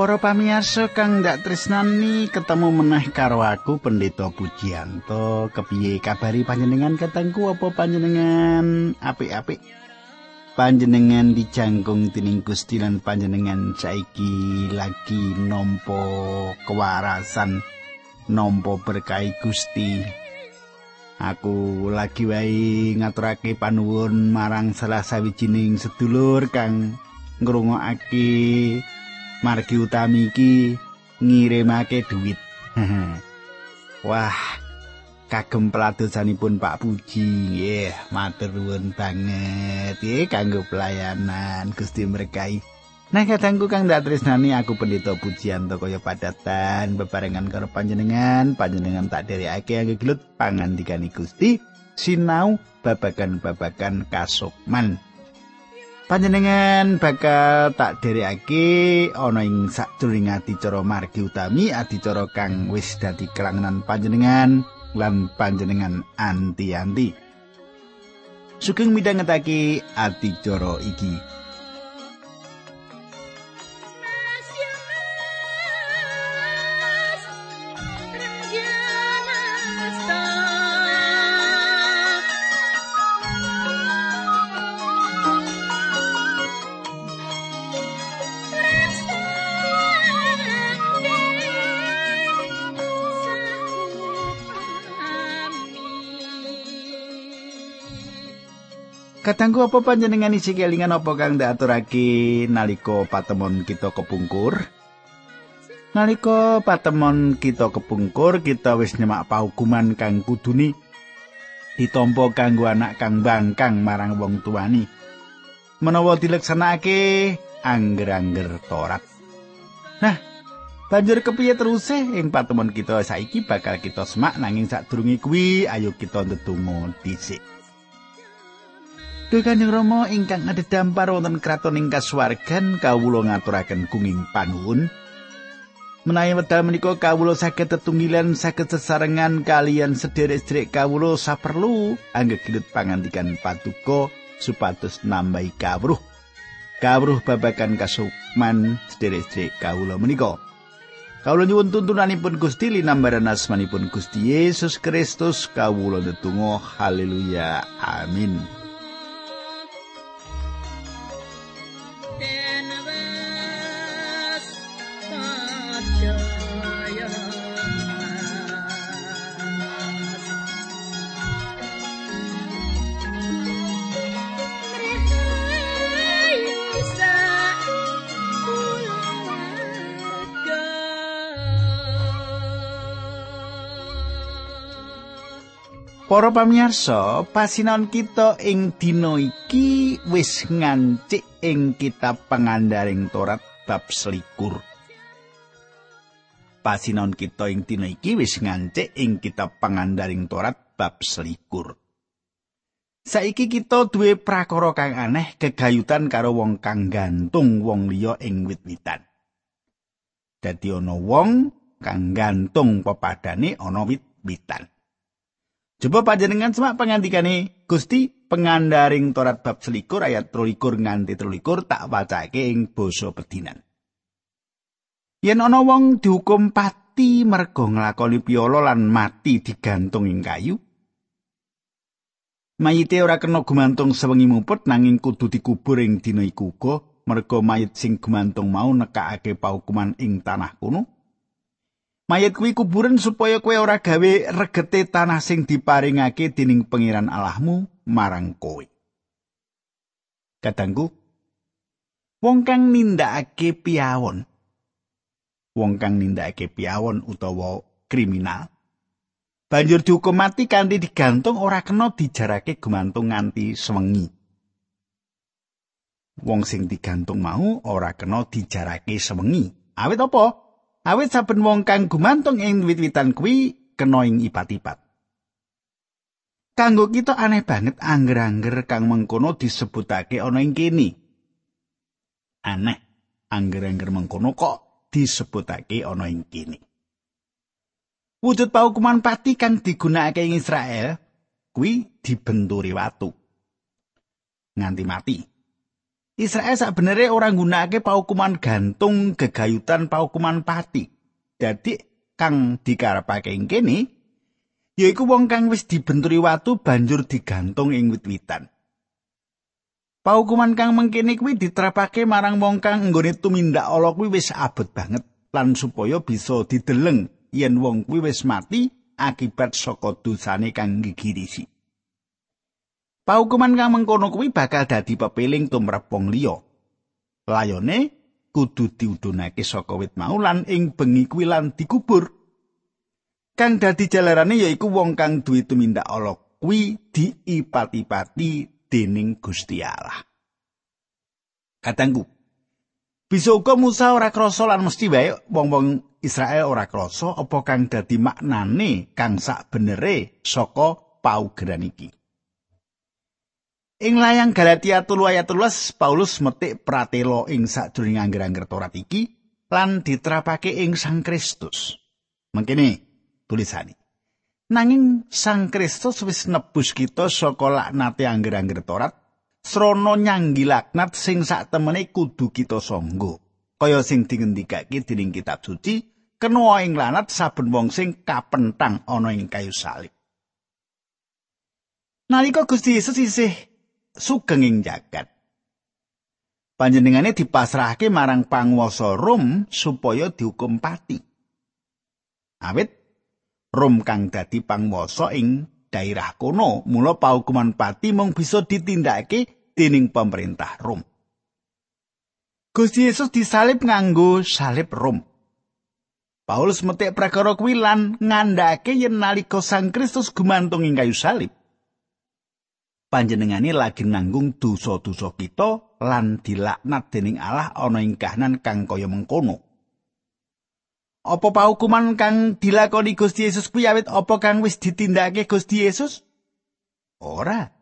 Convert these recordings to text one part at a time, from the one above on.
Para pamirsa kang ndak tresnani ketemu meneh karo aku Pendeta Pujianto. Kepiye kabari panjenengan katengku apa panjenengan apik-apik? Panjenengan dijangkung dening Gusti lan panjenengan saiki lagi nampa kewarasan nampa berkah Gusti. Aku lagi wae ngaturake panuwun marang salah sawijining sedulur kang ngrungokake margi utami iki ngirimake duit. Wah, kagem peladosanipun Pak Puji. Nggih, matur nuwun banget. Nggih, kanggo pelayanan Gusti berkahi. Nah, kadangku kang ndak tresnani aku pendeta pujianto kaya padatan bebarengan karo panjenengan, panjenengan tak derekake angge gelut pangandikani Gusti sinau babagan-babagan kasukman. Panjenengan bakal tak derekake ana ing sadurunge adicara margi utami adicara kang wis dadi kelangenan panjenengan lan panjenengan anti-anti. Sugeng midhangetake adicara iki Katanggu apa panjenengan isi kelingan apa kang diaturake nalika patemon kita kepungkur? Nalika patemon kita kepungkur, kita wis nyemak paukuman kang kuduni ditampa kanggo anak kang bangkang marang wong tuani. Menawa dileksanakake angger-angger torat. Nah, banjur kepiye terus ing patemon kita saiki bakal kita semak nanging sadurunge kuwi ayo kita ndedonga dhisik. Kanjeng Rama ingkang adhedhampar wonten kraton ing kasuwargan kawula ngaturaken kunging panuwun. Menawi wekdal menika kawula saged tetunggilan saged sesarengan kalian sederek-sederek kawula saperlu anggegilut pangandikan patuko supados nambahi kawruh. Kawruh babagan kasukman sederek-sederek kawula menika. Kawula nyuwun tuntunanipun Gusti linambaran asmanipun Gusti Yesus Kristus kawula ndedonga haleluya amin. Para pamirsa, pasinan kita ing dina iki wis ngancik ing kitab pangandaring Torat bab selikur. Pasinan kita ing dina iki wis ngancik ing kitab pangandaring Torat bab selikur. Saiki kita duwe prakara kang aneh gegayutan karo wong kang gantung wong liya ing wit-witan. Dadi ana wong kang gantung pepadane ana wit-witan. Coba panjenengan semak pengandikane Gusti pengandaring Torat bab selikur ayat 23 nganti 23 tak wacake ing basa pedinan. Yen ana wong dihukum pati merga nglakoni piolo lan mati digantung ing kayu, mayite ora kena gumantung sewengi muput nanging kudu dikubur ing dina iku uga merga mayit sing gumantung mau nekakake paukuman ing tanah kuno. Mayit kuwi kuburan supaya kowe ora gawe regete tanah sing diparingake dening pangeran Allahmu marang kowe. Kadangku wong kang nindakake piawon wong kang nindakake piawon utawa kriminal banjur dihukum mati kanthi digantung ora kena dijarake gumantung nganti sewengi. Wong sing digantung mau ora kena dijarake sewengi. Awit apa? Awit saben wong kang gumantung ing wit-witan kuwi kena ing ipat-ipat. Kanggo kita aneh banget angger-angger kang mengkono disebutake ana ing kene. Aneh, angger-angger mengkono kok disebutake ana ing kene. Wujud paukuman pati kang digunakake ing Israel kuwi dibenturi watu nganti mati. Israel sakbenere ora nggunakake paukuman gantung, gegayutan paukuman pati. Dadi kang dikarepake ing kene yaiku wong kang wis dibenturi watu banjur digantung ing wit-witan. Paukuman kang mengkene kuwi diterapake marang wong kang nggone tumindak ala kuwi wis abot banget lan supaya bisa dideleng yen wong kuwi wis mati akibat saka dosane kang gigirisi. Paukuman kang mengkono kuwi bakal dadi pepiling tumrap wong liya. Layone kudu diudunake saka wit mau lan ing bengi kuwi lan dikubur. Kang dadi jalarane yaiku wong kang duwe tumindak ala kuwi diipati-pati dening Gusti Allah. Katanggu. Bisa uga Musa ora krasa lan mesti wae wong-wong Israel ora krasa apa kang dadi maknane kang sak benere saka paugeran iki. Ing layang Galatia 3 ayat 13 Paulus metik pratelo ing sadurunge angger-angger Torat iki lan diterapake ing Sang Kristus. Mangkene tulisane. Nanging Sang Kristus wis nebus kita saka laknate angger-angger Torat srana nyanggi laknat sing sak temene kudu kita sangga. Kaya sing dingendikake dening kitab suci, kena ing lanat saben wong sing kapentang ana ing kayu salib. Nalika Gusti Yesus isih sugeng ing jagat. Panjenengane dipasrahke marang panguwasa Rom supaya dihukum pati. Awit Rom kang dadi panguwasa ing daerah kono, mula paukuman pati mung bisa ditindakake dening pemerintah Rom. Gusti Yesus disalib nganggo salib Rom. Paulus metik prakara kuwi lan ngandhake yen nalika Sang Kristus gumantung ing kayu salib. Panjenengane lagi nanggung dosa-dosa kita lan dilaknat dening Allah ana ing kahanan kang kaya mengkono. Apa paukuman kang dilakoni Gusti Yesus kuwi awit apa kang wis ditindakake Gusti Yesus? Ora.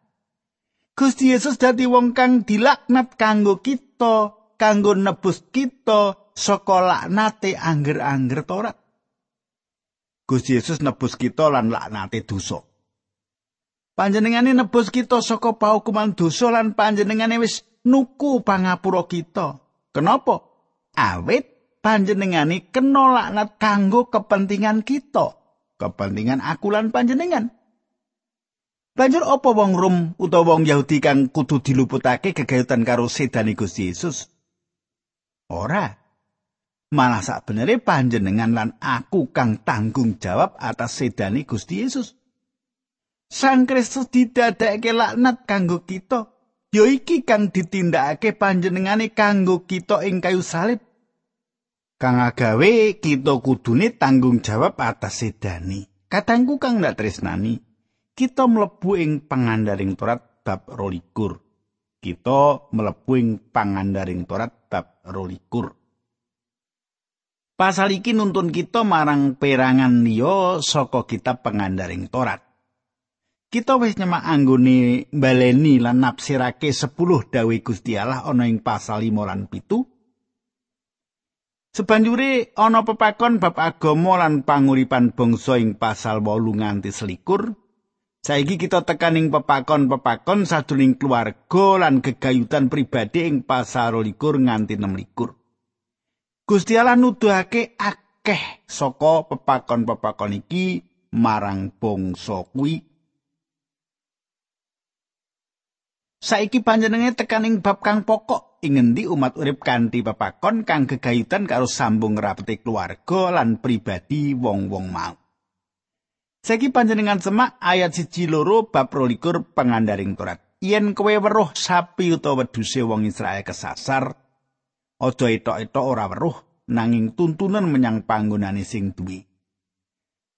Gusti Yesus dadi wong kang dilaknat kanggo kita, kanggo nebus kita saka laknate angger-angger Torat. Gusti Yesus nebus kita lan laknate dosa. Panjenengane nebus kita saka paukuman dosa lan panjenengane wis nuku pangapura kita. Kenapa? Awit panjenengane kena laknat kanggo kepentingan kita, kepentingan aku lan panjenengan. Banjur apa wong Rom utawa wong Yahudi kang kudu diluputake gegayutan karo sedane Gusti Yesus? Ora. malah sakbenere panjenengan lan aku kang tanggung jawab atas sedani Gusti Yesus. Sang Kristus didadekake laknat kanggo kita, ya iki kang ditindakake panjenengane kanggo kita ing kayu salib. Kang agawe kita kudune tanggung jawab atas sedani. Katangku kang ndak tresnani, kita mlebu ing pangandaring Torat bab 22. Kita mlebu ing pangandaring Torat bab 22. Pasal iki nuntun kita marang perangan liya saka kitab pengandaring Torat. Kita wis nyemak anggone baleni lan nafsirake 10 dawe Gusti Allah ana ing pasal 5 lan 7. Sebanjure ana pepakon bab agama lan panguripan bangsa ing pasal 8 nganti selikur. Saiki kita tekaning pepakon-pepakon sadurunge keluarga lan gegayutan pribadi ing pasal 22 nganti 26. Gusti Allah nuduhake akeh saka pepakon-pepakon iki marang bangsa kuwi. Saiki panjenengane tekaning bab kang pokok ing ngendi umat urip kanthi pepakon kang gegayutan karo sambung rapete keluarga lan pribadi wong-wong mau. Saiki panjenengan semak ayat siji loro bab rolikur pengandaring Torat. Yen kowe weruh sapi utawa wedhuse wong Israel kesasar, aja etok-etok ora weruh nanging tuntunan menyang panggonane sing duwe.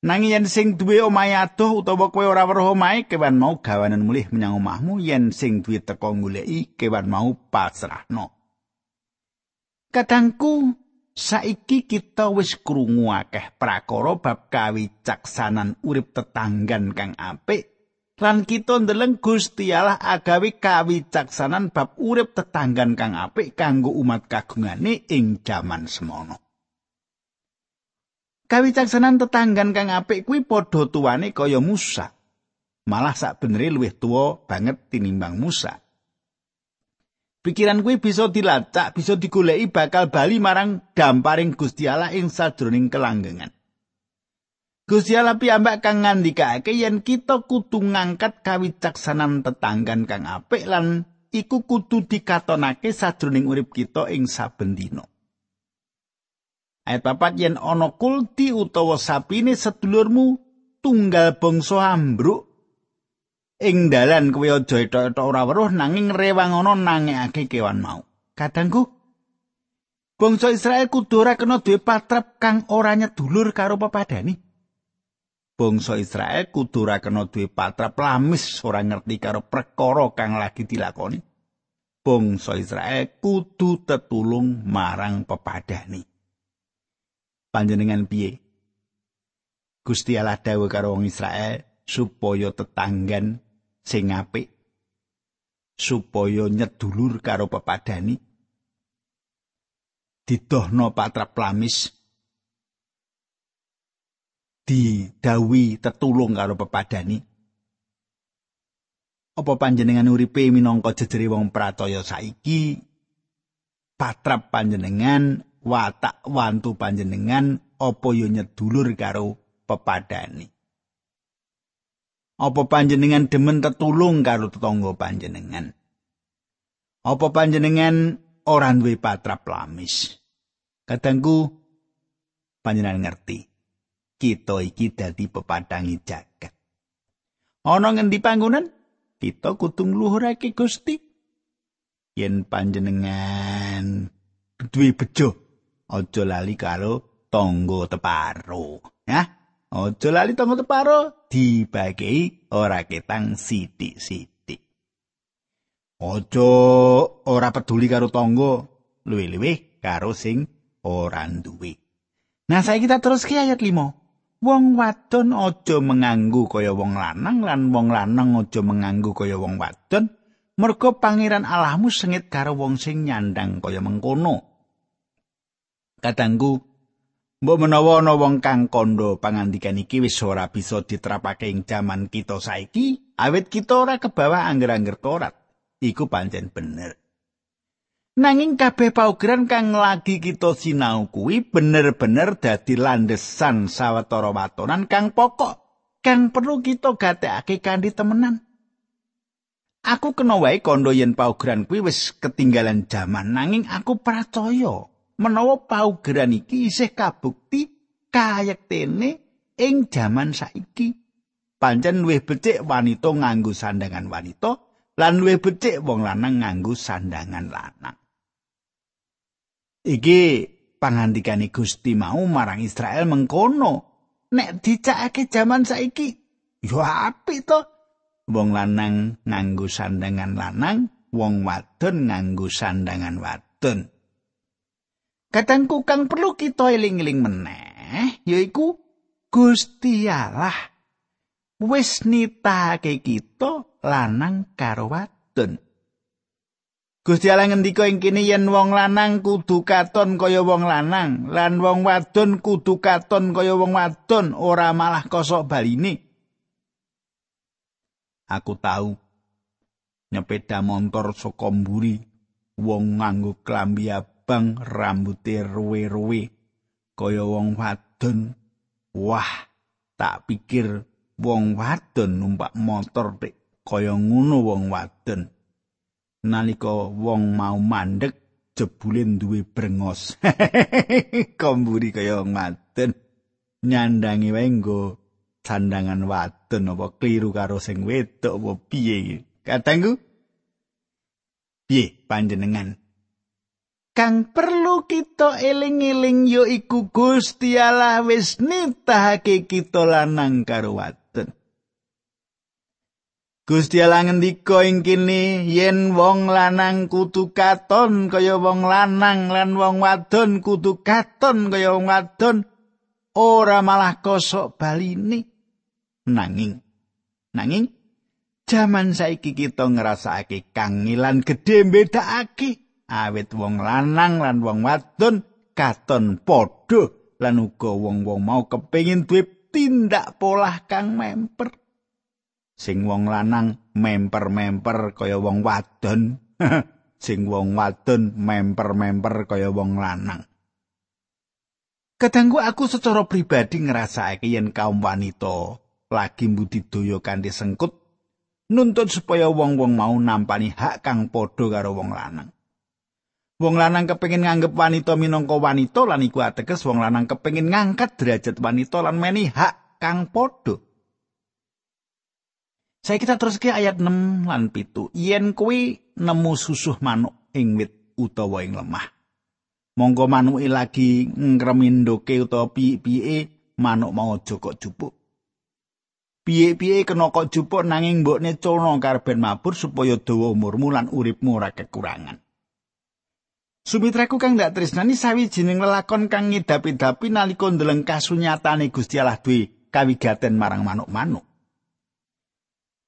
Nanging yen sing duwe omahe adoh utawa kowe ora weruh omahe kewan mau gawanan mulih menyang omahmu yen sing duwe teko goleki kewan mau pasrahno. Kadangku saiki kita wis krungu akeh prakara bab kawicaksanan urip tetanggan kang apik lan kita ndeleng Gusti Allah agawe kawicaksanan bab urip tetanggan kang apik kanggo umat kagungane ing jaman semono. Kawicaksanan tetanggan kang apik kuwi padha tuwane kaya Musa. Malah sak luwih tuwa banget tinimbang Musa. Pikiran kuwi bisa dilacak, bisa digoleki bakal bali marang damparing Gusti Allah ing sajroning kelanggengan. Gusti Allah piyambak kang ngandikake yen kita kudu ngangkat kawicaksanan tetanggan kang apik lan iku kudu dikatonake sajroning urip kita ing saben dina. Ayat papat yen ana kulti utawa sapine sedulurmu tunggal bangsa ambruk ing dalan kuwi aja etok-etok ora weruh nanging rewang ana nangekake kewan mau. Kadangku bangsa Israel kudu ora kena duwe patrap kang ora nyedulur karo pepadani. Bangsa Israel kudu ora kena duwe patrap lamis ora ngerti karo perkara kang lagi dilakoni. Bangsa Israel kudu tetulung marang pepadani. Panjenengan piye? Gusti Allah dawuh karo wong Israel supaya tetanggan sing apik supaya nyedulur karo pepadani didohno patrap lamis didawi tetulung karo pepadani apa panjenengan uripe minangka jejere wong pracaya saiki patrap panjenengan watak wantu panjenengan apa yo nyedulur karo pepadani Apa panjenengan demen tetulung karo tetangga panjenengan? Apa panjenengan ora duwe patrap lamis? Kadangku panjenengan ngerti. Kita iki dadi pepadangi jagat. Ana ngendi panggonan? Kita kudu ngluhurake Gusti. Yen panjenengan duwe bejo, aja lali karo tangga teparo, ya. Aja lali tangga teparo dibagi ora ketang sithik-sithik. Aja ora peduli karo tangga, luwih-luwih karo sing ora duwe. Nah, saiki kita terus ke ayat 5. Wong wadon aja menganggu kaya wong lanang lan wong lanang aja menganggu kaya wong wadon. Mergo pangeran Allahmu sengit karo wong sing nyandang kaya mengkono. Katanggu, Mbok menawa ana wong kang kandha pangandikan iki wis ora bisa diterapake ing jaman kita saiki, awit kita ora kebawa angger-angger Torat. Iku pancen bener. Nanging kabeh paugeran kang lagi kita sinau kuwi bener-bener dadi landesan sawetara watonan kang pokok kang perlu kita gatekake kanthi temenan. Aku kena wae kandha yen paugeran kuwi wis ketinggalan jaman nanging aku percaya menawa paugeran iki isih kabukti kayektene ing jaman saiki. Pancen luwih becik wanita nganggo sandangan wanita lan luwih becik wong lanang nganggo sandangan lanang. Iki pangandikane Gusti mau marang Israel mengkono. Nek dicakake jaman saiki, yo apik to. Wong lanang nganggo sandangan lanang, wong wadon nganggo sandangan wadon. Kadangku kang perlu kita eling-eling meneh yaiku Gusti Allah wis nitake kita lanang karo wadon. Gusti Allah ngendika ing kene yen wong lanang kudu katon kaya wong lanang lan wong wadon kudu katon kaya wong wadon ora malah kosok baline. Aku tahu nyepeda motor saka mburi wong nganggo klambi abang rambute ruwe-ruwe kaya wong wadon. Wah, tak pikir wong wadon numpak motor tek kaya ngono wong wadon. Nalika wong mau mandek jebule duwe brengos. Komburi kaya wong wadon. Nyandangi wae nggo sandangan wadon apa kliru karo sing wedok apa piye. Katangku piye panjenengan kang perlu kita eling-eling ya iku Allah wis nitahake kita lanang karo wadon. Gusti Allah ngendika ing kene yen wong lanang kudu katon kaya wong lanang lan wong wadon kudu katon kaya wong wadon ora malah kosok baline nanging nanging jaman saiki kita ngrasakake kangilan gedhe mbedakake awit wong lanang lan wong wadon katon padha lan uga wong-wong mau kepengin duwe tindak polah kang memper sing wong lanang memper-memper kaya wong wadon sing wong wadon memper-memper kaya wong lanang. Kadangku aku secara pribadi ngrasake yen kaum wanita lagi mbudidaya kanthi sengkut nuntut supaya wong-wong mau nampani hak kang padha karo wong lanang. Wong lanang kepengin nganggep wanita minangka wanita lan iku ateges wong lanang kepengin ngangkat derajat wanita lan meni hak kang padha. Saya kita terus ke ayat 6 lan pitu. Yen kuwi nemu susuh manuk ing wit utawa ing lemah. monggo manuke lagi ngremindoke utawa piye-piye manuk mau aja kok jupuk. Piye-piye kena kok jupuk nanging mbokne culno karben mabur supaya dawa umurmu lan uripmu ora kekurangan. Sumitraku kang ndak tresnani sawijining lelakon kang ngidapi-dapi nalika ndeleng kasunyatane Gusti Allah duwe kawigaten marang manuk-manuk.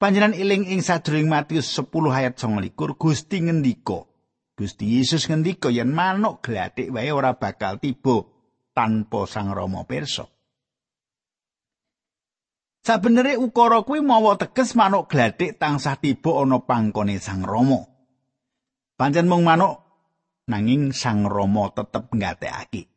Panjenengan iling ing sadurunge Matius 10 ayat 29 Gusti ngendika Gusti Yesus ngendika yen manuk glathik wae ora bakal tiba tanpa Sang Rama pirsa. Sabenere ukara kuwi mawa teges manuk glathik tansah tiba ana pangkone Sang Rama. Pancen mung manuk nanging Sang Rama tetep nggatekake.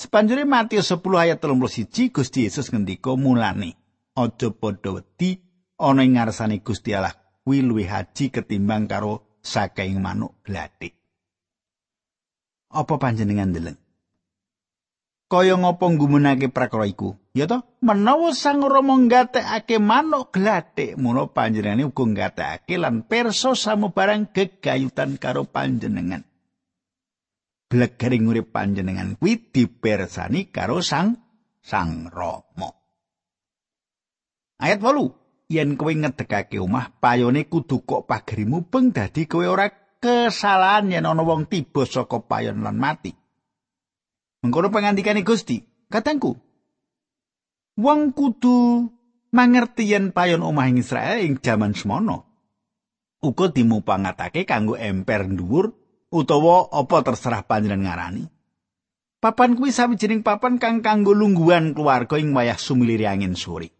Sepanjure Matius 10 ayat 31 Gusti Yesus ngendika mulane aja padha wedi ana ing ngarsane Gusti Allah kuwi luwih haji ketimbang karo saking manuk glathik. Apa panjenengan ndeleng? Kaya ngapa nggumunake prakara iku? Ya to, menawa Sang Rama nggatekake manuk glathik, mulo panjenengane uga nggatekake lan perso samubarang gegayutan karo panjenengan. Blegering urip panjenengan kuwi dipersani karo Sang Sang Rama. Ayat 8. yen kowe ngedekake omah payone kudu kok pagerimu beng dadi kowe ora kesalahan yen ana wong tiba saka payon lan mati. Mengkono pangandikane Gusti, katangku. Wong kudu mangerti yen payon omah ing Israel ing jaman semono. Uga dimupangatake kanggo emper dhuwur utawa apa terserah panjenengan ngarani. Papan kuwi sawijining papan kang kanggo lungguhan keluarga ing wayah sumilire angin sore.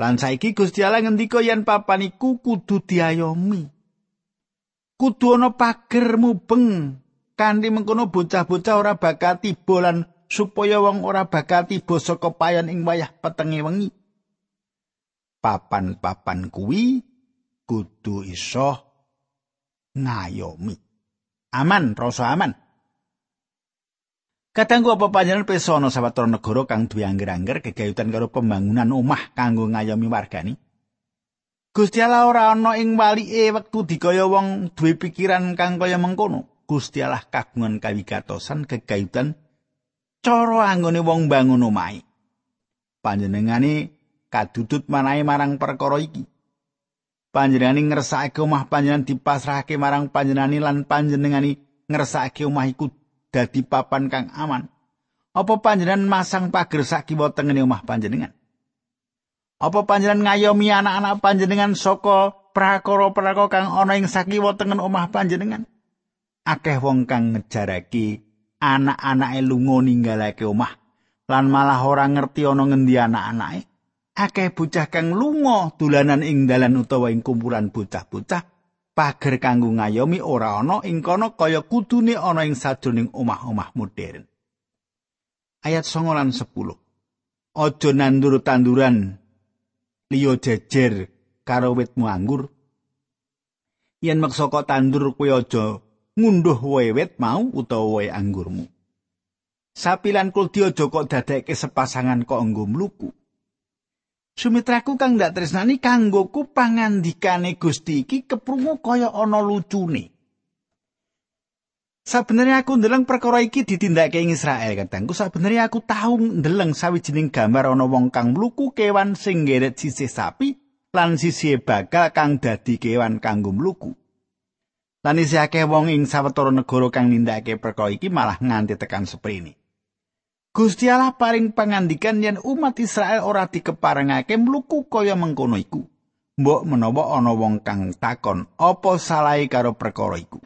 Lan saiki Gusti Allah ngendika yen papan iku kudu diayomi. Kudu ana pager mubeng kanthi mengkono bocah-bocah ora bakal tiba lan supaya wong ora bakal tiba saka payan ing wayah petenge wengi. Papan-papan kuwi kudu iso ngayomi. Aman, rasa aman. Kadangku apa panjenengan pirsa ana sawetara negara kang duwe angger-angger kegayutan karo pembangunan omah kanggo ngayomi wargani? Gusti Allah ora ana ing walike wektu dikaya wong duwe pikiran kang kaya mengkono. Gusti Allah kagungan kawigatosan kegayutan cara anggone wong bangun omahe. Panjenengane kadudut manahe marang perkara iki. Panjenengane ngersakake omah panjenengan dipasrahake marang panjenengane lan panjenengane ngersakake omah iku dadi papan kang aman. Apa panjenengan masang pager sak kiwa tengene omah panjenengan? Apa panjenengan ngayomi anak-anak panjenengan saka prakara-prakara kang ana ing sakiwa tengen omah panjenengan? Akeh wong kang ngejarake anak-anake lunga ninggalake omah lan malah ora ngerti ana ngendi anak-anake. Akeh bocah kang lunga dolanan ing dalan utawa ing kumpulan bocah-bocah pager kanggo ngayomi ora ana ing kono kaya kudune ana ing sajroning omah-omah modern. Ayat 9 lan 10. Aja nandur tanduran liya jejer karo witmu anggur. Yen maksa kok tandur kuwi aja ngunduh wewet mau utawa wae anggurmu. Sapi lan kuldi aja kok dadekke sepasangan kok enggo mluku. Sumitraku kang ndak tresnani kanggoku pangandikane Gusti iki keprungu kaya ana lucune. Sabenere aku ndeleng perkara iki ditindakake ing Israel katangku sabenere aku tau ndeleng sawijining gambar ana wong kang mluku kewan sing ngeret sisih sapi lan sisih bakal kang dadi kewan kanggo mluku. Lan isih akeh wong ing sawetara negara kang nindakake perkara iki malah nganti tekan seprene. Gusti Allah paring pangandikan yen umat Israel ora dikeparengake mluku kaya mengkono iku. Mbok menawa ana wong kang takon, apa salahe karo perkara iku?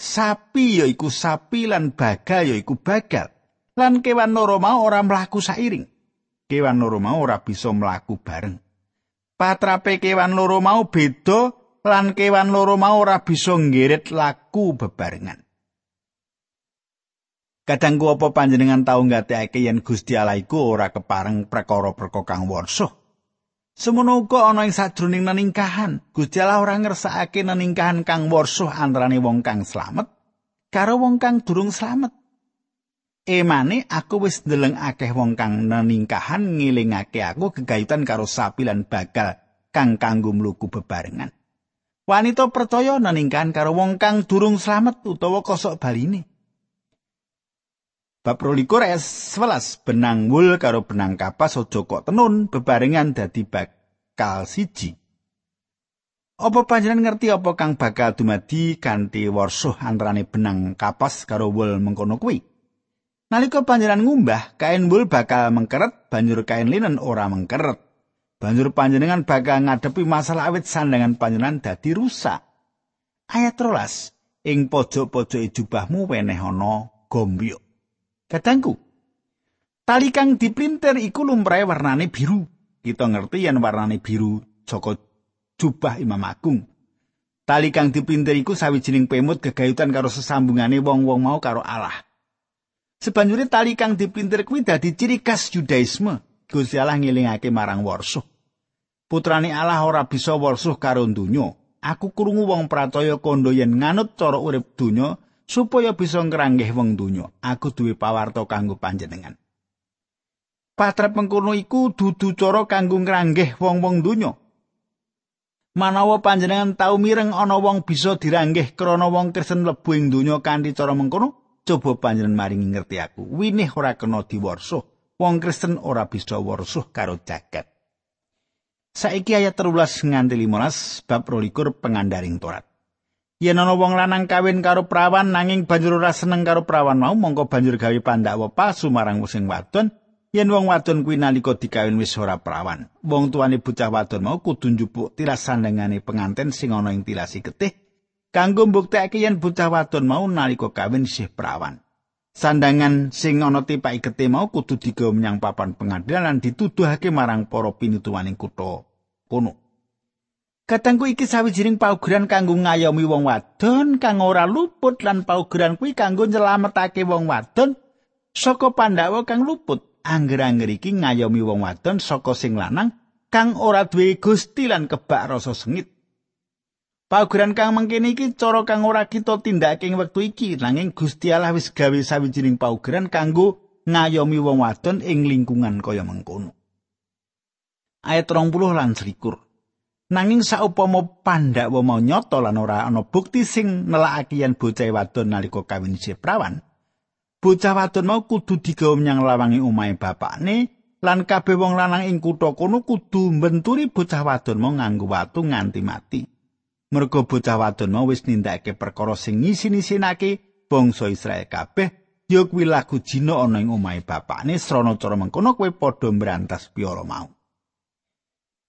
Sapi ya iku sapi lan bagal ya iku bagal. Lan kewan loro mau ora mlaku sairing. Kewan loro mau ora bisa mlaku bareng. Patrape kewan loro mau beda lan kewan loro mau ora bisa nggeret laku bebarengan. Kadangku apa panjenengan tau ngateake yen Gusti Allah iku ora kepareng perkara-perkara kang warsa. Semono uga ana ing sajroning neningkahan, Gusti Allah ora ngersakake neningkahan kang warsa antarané wong kang slamet karo wong kang durung slamet. Emane aku wis ndeleng akeh wong kang neningkahan ngilingake aku gegayutan karo sapi lan bakal kang kanggo mluku bebarengan. Wanita percaya neningkahan karo wong kang durung slamet utawa kosok baline. Bab rolikur ayat 11 benang wul karo benang kapas aja kok tenun bebarengan dadi bakal siji. Apa panjenengan ngerti apa kang bakal dumadi kanthi warsuh antarane benang kapas karo wul mengkono kuwi? Nalika panjenengan ngumbah, kain wul bakal mengkeret, banjur kain linen ora mengkeret. Banjur panjenengan bakal ngadepi masalah awit sandangan panjenengan dadi rusak. Ayat 13 ing pojok-pojoke jubahmu weneh ana gombyok. Kadangku, tali kang diprinter iku lumrahe warnane biru. Kita ngerti yen warnane biru saka jubah Imam Agung. Tali kang diprinter iku sawijining pemut gegayutan karo sesambungane wong-wong mau karo Allah. Sebanjure tali kang diprinter kuwi dadi ciri khas Judaisme. Gusti Allah ngilingake marang warsuh. Putrane Allah ora bisa warsuh karo donya. Aku krungu wong pracaya kondo yen nganut cara urip donya supaya bisa ngranggeh wong donya. Aku duwe pawarto kanggo panjenengan. Patrap mengkono iku dudu cara kanggo ngranggeh wong-wong donya. Manawa panjenengan tau mireng ana wong bisa diranggeh krana wong Kristen mlebu ing donya kanthi cara mengkono, coba panjenengan maringi ngerti aku. Winih ora kena diwarsuh. Wong Kristen ora bisa warsuh karo jagat. Saiki ayat 13 nganti 15 bab 22 pengandaring Torat. Yen ana wong lanang kawin karo prawan nanging banjur ora seneng karo prawan mau mongko banjur gawe pandhawa palsu marang sing wadon. Yen wong wadon kuwi nalika dikawin wis ora prawan. Wong tuane bocah wadon mau kudu njupuk tilas sandengane penganten sing ana ing tilasi getih. Kanggo mbuktekake yen bocah wadon mau nalika kawin isih prawan. Sandangan sing ana tipake getih mau kudu digawa menyang papan pengadilan lan dituduhake marang para pinutuwaning kutha kono Katangku iki sawijining paugeran kanggo ngayomi wong wadon kang ora luput lan paugeran kuwi kanggo nyelametake wong wadon saka pandhawa kang luput. Angger-angger iki ngayomi wong wadon saka sing lanang kang ora duwe gusti lan kebak rasa sengit. Paugeran kang mangkene iki cara kang ora kita tindakake ing wektu iki nanging Gusti Allah wis gawe sawijining paugeran kanggo ngayomi wong wadon ing lingkungan kaya mengkono. Ayat 20 lan 21 Nanging saupama pandhawa mau nyata lan ora ana bukti sing nelakake yen bocah wadon nalika kawin isih prawan. Bocah wadon mau kudu digawa menyang lawange omahe bapakne lan kabeh wong lanang ing kutha kono kudu mbenturi bocah wadon mau nganggo watu nganti mati. Mergo bocah wadon mau wis nindakake perkara sing ngisi-nisinake bangsa Israel kabeh ya kuwi lagu jina ana ing omahe bapakne srana cara mengkono kowe padha mbrantas piara mau.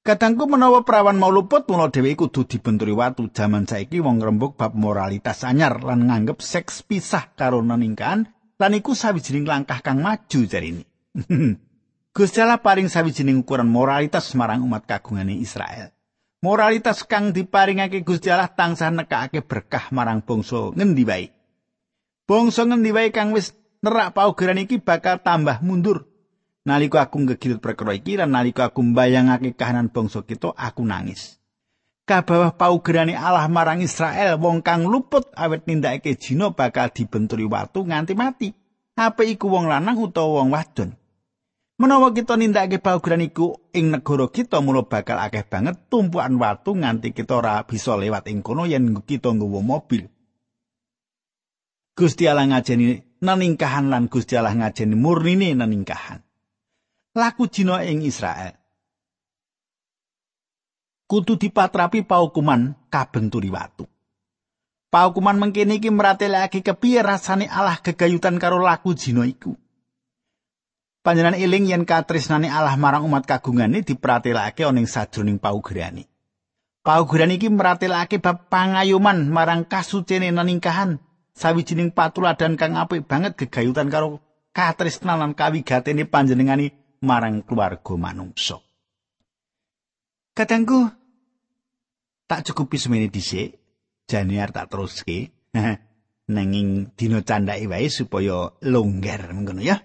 Kadangku menawa prawan mau luput mula dheweke kudu dibenturi watu jaman saiki wong rembug bab moralitas anyar lan nganggep seks pisah karo neningkan lan iku sawijining langkah kang maju jarine. Gusti Allah paring sawijining ukuran moralitas marang umat kagungane Israel. Moralitas kang diparingake Gusti Allah tansah nekake berkah marang bangsa ngendi wae. Bangsa ngendi wae kang wis nerak paugeran iki bakal tambah mundur Nalika aku ngegirut perkara iki lan nalika aku mbayangake kahanan bangsa kita, aku nangis. Kabawah paugerane Allah marang Israel, wong kang luput awet nindakake jina bakal dibenturi watu nganti mati. Apa iku wong lanang utawa wong wadon? Menawa kita nindakake paugeran iku ing negara kita mula bakal akeh banget tumpukan watu nganti kita ora bisa lewat ing kono yen kita nggawa mobil. Gusti Allah ngajeni naningkahan lan Gusti Allah ngajeni murnine naningkahan. Laku Cina ing Israel. Kudu dipatrapi paukuman kabenturi watu. Paukuman mengkene iki meratelake kepiye rasane Allah gegayutan karo laku Cina iku. Panjenengan eling yen katresnane Allah marang umat kagungane dipratelake ana ing sajroning paugerane. Paugeran iki meratelake bab pangayoman marang kasucene neningkahan sawijining patuladan kang apik banget gegayutan karo katresnan lan kawigatene panjenengane marang keluarga manungsa. Kadangku tak cukupi semene dhisik jane tak teruske nanging dina candhake wae supaya longgar ngono ya.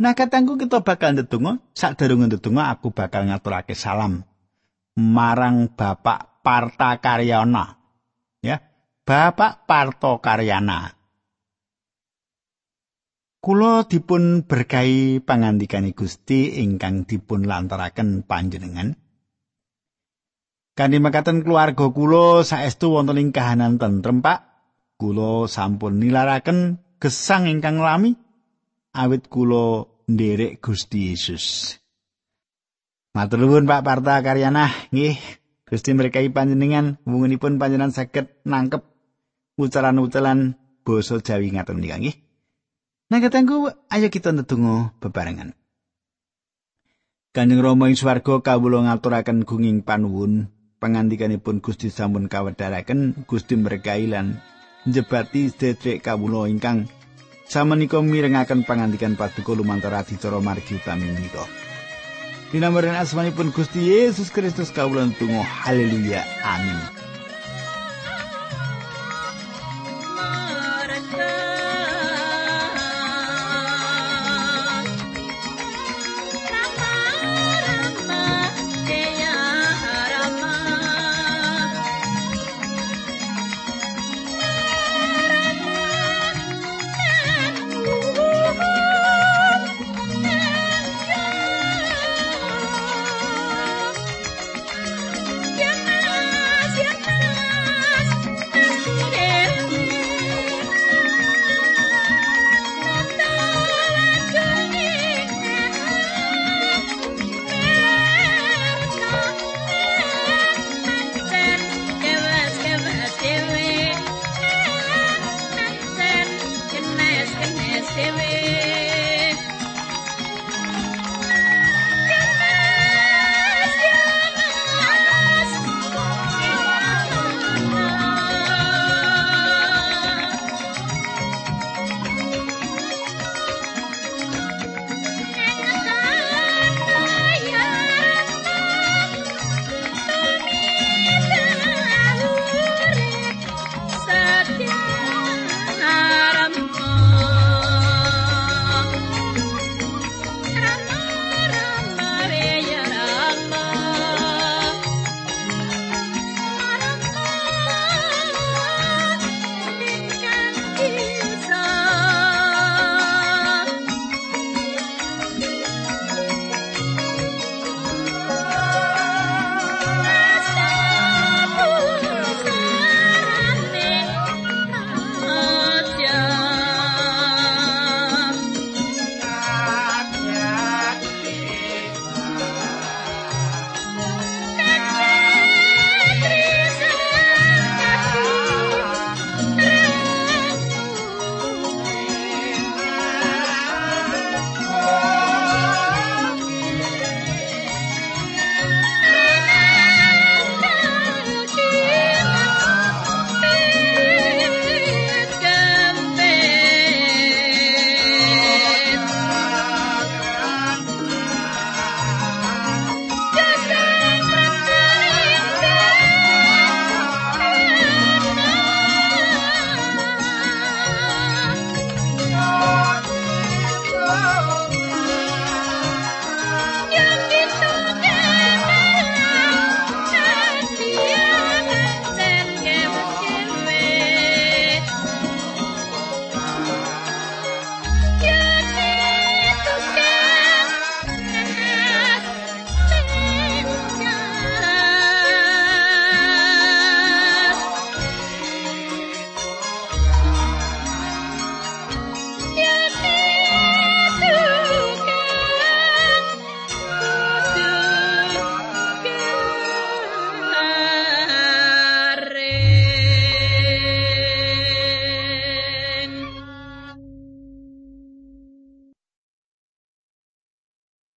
Nah katangku kita bakal ndedonga sadurunge ndedonga aku bakal ngaturake salam marang Bapak Parta Karyana ya. Bapak Parto Karyana Kulo dipun berkahi pangandikani Gusti ingkang dipun lantaraken panjenengan. Kanthi makaten keluarga kula saestu wonten ing kahanan tentrem, Pak. Kula sampun nilaraken gesang ingkang lami awit kula nderek Gusti Yesus. Matur nuwun Pak Parta Karyana, nggih. Gusti berkahi panjenengan, wungunipun panjenengan saged nangkep ucalan-ucalan basa Jawi ngaten menika nggih. Nah katangku, ayo kita ndedonga bebarengan. Kanjeng Rama ing swarga kawula ngaturaken gunging panuwun pangandikanipun Gusti sampun kawedharaken Gusti berkahi lan njebati sedherek kawula ingkang samenika mirengaken pangandikan paduka lumantar adicara margi utami menika. Dinambaran asmanipun Gusti Yesus Kristus kawula tunggu haleluya amin.